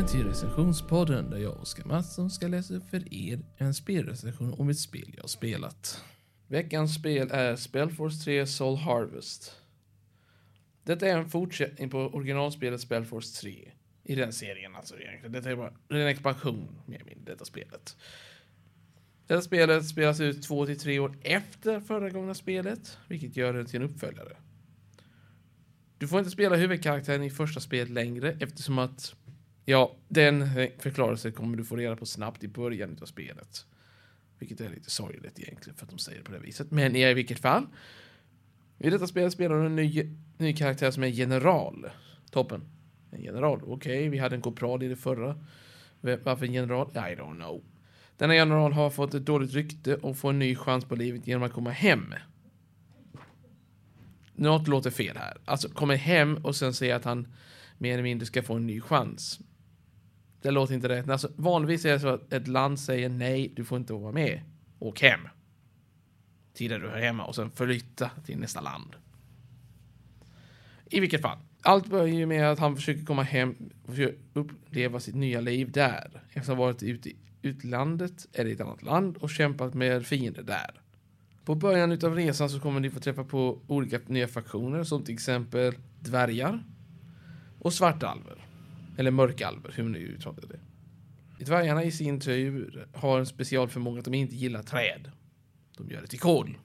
Välkommen till recensionspodden där jag, och Oskar Mattsson, ska läsa upp för er en spelrecension om ett spel jag har spelat. Veckans spel är Spellforce 3 Soul Harvest. Detta är en fortsättning på originalspelet Spellforce 3. I den serien alltså egentligen. Detta är bara en expansion med min detta spelet. Detta spelet spelas ut två till tre år efter förra gångna spelet, vilket gör det till en uppföljare. Du får inte spela huvudkaraktären i första spelet längre eftersom att Ja, den förklarelsen kommer du få reda på snabbt i början av spelet. Vilket är lite sorgligt egentligen för att de säger det på det viset. Men i vilket fall. I detta spel spelar du en ny, ny karaktär som är general. Toppen. En general. Okej, okay, vi hade en kopral i det förra. Varför en general? I don't know. Denna general har fått ett dåligt rykte och får en ny chans på livet genom att komma hem. Något låter fel här. Alltså kommer hem och sen säger att han mer eller mindre ska få en ny chans. Det låter inte rätt. Alltså, vanligtvis är det så att ett land säger nej, du får inte vara med. Åk hem. Till där du hör hemma och sen flytta till nästa land. I vilket fall. Allt börjar ju med att han försöker komma hem och uppleva sitt nya liv där. Efter att ha varit ute i utlandet eller i ett annat land och kämpat med fiender där. På början av resan så kommer ni få träffa på olika nya faktioner som till exempel dvärgar och svartalver. Eller mörkalver, hur man nu uttalar det. Dvärgarna i sin tur har en specialförmåga att de inte gillar träd. De gör det till kol.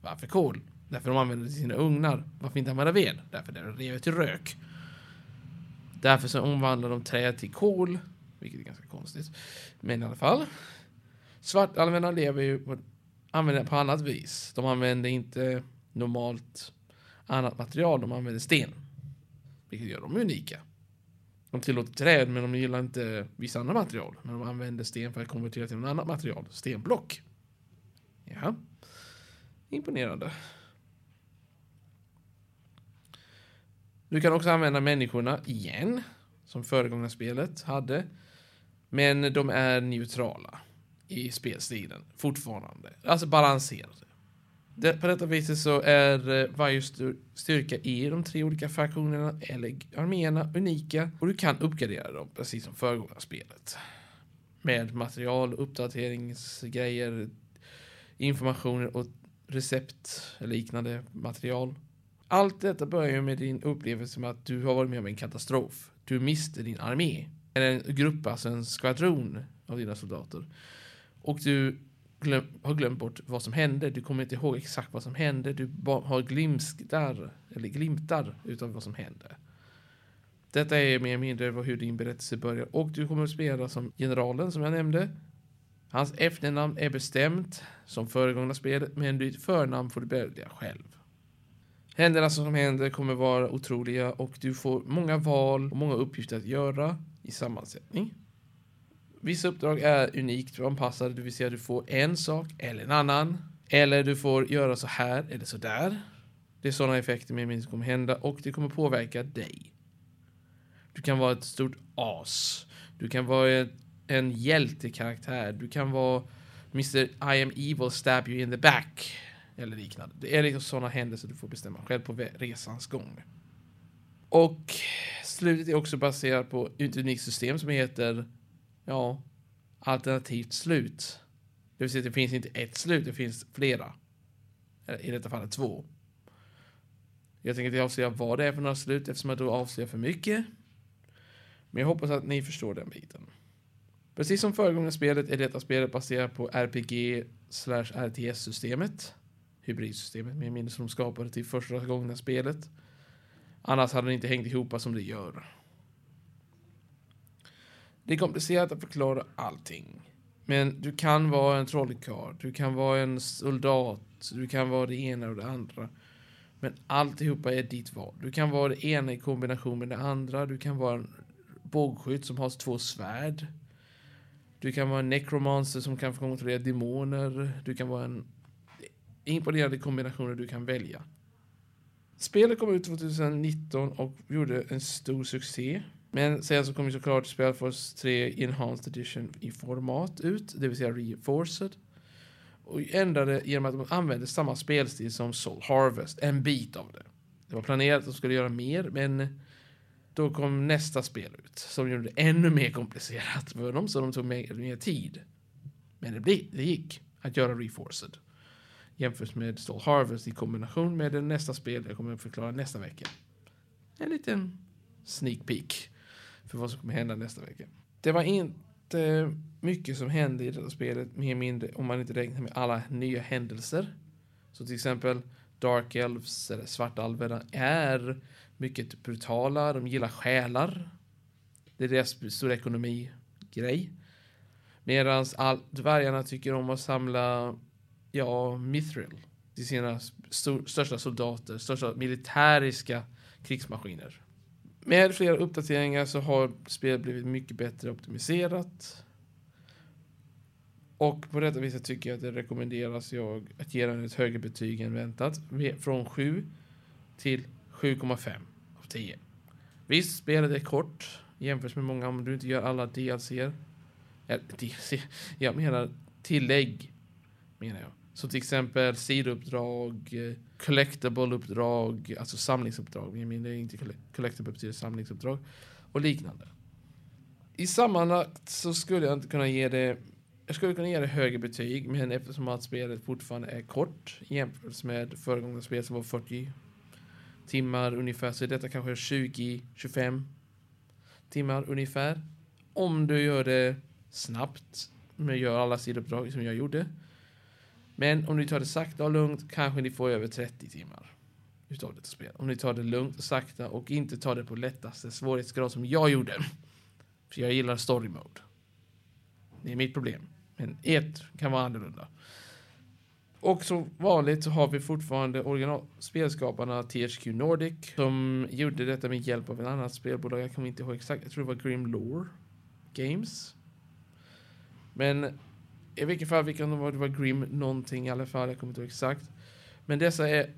Varför kol? Därför de använder det till sina ugnar. Varför inte använda ved? Därför det är till rök. Därför så omvandlar de träd till kol, vilket är ganska konstigt. Men i alla fall. Svartalverna lever ju på, använder på annat vis. De använder inte normalt annat material, de använder sten. Vilket gör dem unika. De tillåter träd, men de gillar inte vissa andra material. Men de använder sten för att konvertera till något annat material. Stenblock. Ja. Imponerande. Du kan också använda människorna igen, som föregångna spelet hade. Men de är neutrala i spelstilen fortfarande. Alltså balanserade. Det, på detta viset så är eh, varje styrka i de tre olika fraktionerna eller arméerna unika och du kan uppgradera dem precis som föregående spelet. Med material, uppdateringsgrejer, informationer och recept liknande material. Allt detta börjar med din upplevelse med att du har varit med om en katastrof. Du miste din armé, eller en grupp, alltså en skvadron av dina soldater. Och du glöm, har glömt bort vad som hände. Du kommer inte ihåg exakt vad som hände. Du har glimtar, eller glimtar utav vad som hände. Detta är mer eller mindre hur din berättelse börjar. Och du kommer att spela som generalen som jag nämnde. Hans efternamn är bestämt som föregångna spelet, men ditt förnamn får du välja själv. Händerna som händer kommer vara otroliga och du får många val och många uppgifter att göra i sammansättning. Vissa uppdrag är unikt anpassade, det vill säga du får en sak eller en annan. Eller du får göra så här eller så där. Det är sådana effekter med minst kommer hända och det kommer påverka dig. Du kan vara ett stort as. Du kan vara en hjältekaraktär. Du kan vara Mr. I am evil, stab you in the back. Eller liknande. Det är liksom sådana händelser du får bestämma själv på resans gång. Och slutet är också baserat på ett unikt system som heter ja, alternativt slut. Det vill säga att det finns inte ett slut, det finns flera. I detta fallet två. Jag tänker inte avslöja vad det är för några slut eftersom jag då avslöjar för mycket. Men jag hoppas att ni förstår den biten. Precis som föregående spelet är detta spelet baserat på RPG slash RTS-systemet. Hybridsystemet, med mindre som de skapade till första gången spelet. Annars hade det inte hängt ihop som det gör. Det är komplicerat att förklara allting. Men du kan vara en trollkarl, du kan vara en soldat, du kan vara det ena och det andra. Men alltihopa är ditt val. Du kan vara det ena i kombination med det andra. Du kan vara en bågskytt som har två svärd. Du kan vara en necromancer som kan kontrollera demoner. Du kan vara en imponerande kombinationer du kan välja. Spelet kom ut 2019 och gjorde en stor succé. Men sen så kommer såklart Spelforce 3 Enhanced Edition i format ut, det vill säga Reforced. Och ändrade genom att de använde samma spelstil som Soul Harvest, en bit av det. Det var planerat att de skulle göra mer, men då kom nästa spel ut som gjorde det ännu mer komplicerat för dem, så de tog mer, mer tid. Men det, det gick att göra Reforced jämfört med Soul Harvest i kombination med det nästa spel jag kommer att förklara nästa vecka. En liten sneak peek för vad som kommer hända nästa vecka. Det var inte mycket som hände i detta spelet, mer mindre om man inte räknar med alla nya händelser. Så till exempel Dark Elves, eller Svartalverna, är mycket brutala. De gillar själar. Det är deras stora ekonomi-grej. Medan dvärgarna tycker om att samla, ja, mithril till sina största soldater, största militäriska krigsmaskiner. Med flera uppdateringar så har spelet blivit mycket bättre optimiserat. Och på detta viset tycker jag att det rekommenderas jag att ge den ett högre betyg än väntat. Från 7 till 7,5 av 10. Visst, spelet är kort jämfört med många om du inte gör alla DLC. Eller, DLC? Jag menar tillägg, menar jag. Så till exempel sidouppdrag, eh, collectable-uppdrag, alltså samlingsuppdrag. Jag menar inte collectable betyder samlingsuppdrag. Och liknande. I sammanlagt så skulle jag inte kunna ge det jag skulle kunna ge det högre betyg, men eftersom att spelet fortfarande är kort jämfört med föregående spel som var 40 timmar ungefär, så är detta kanske 20-25 timmar ungefär. Om du gör det snabbt, men gör alla sidouppdrag som jag gjorde. Men om ni tar det sakta och lugnt kanske ni får över 30 timmar utav detta spel. Om ni tar det lugnt och sakta och inte tar det på lättaste svårighetsgrad som jag gjorde. För jag gillar story mode. Det är mitt problem. Men ett kan vara annorlunda. Och som vanligt så har vi fortfarande originalspelskaparna THQ Nordic som gjorde detta med hjälp av en annat spelbolag. Jag kommer inte ihåg exakt. Jag tror det var Grim Lore Games. Men i vilket fall, vilken det var, det var Grim någonting i alla fall. Jag kommer inte ihåg exakt. Men dessa är,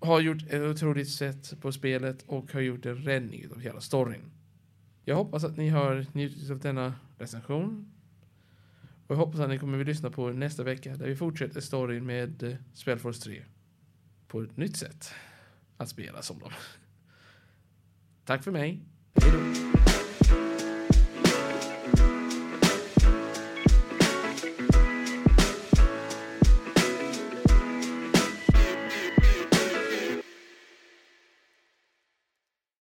har gjort ett otroligt sätt på spelet och har gjort en räddning av hela storyn. Jag hoppas att ni har njutit av denna recension. Och jag hoppas att ni kommer att lyssna på nästa vecka där vi fortsätter storyn med eh, Spelforce 3. På ett nytt sätt att spela som dem. Tack för mig. Hej då.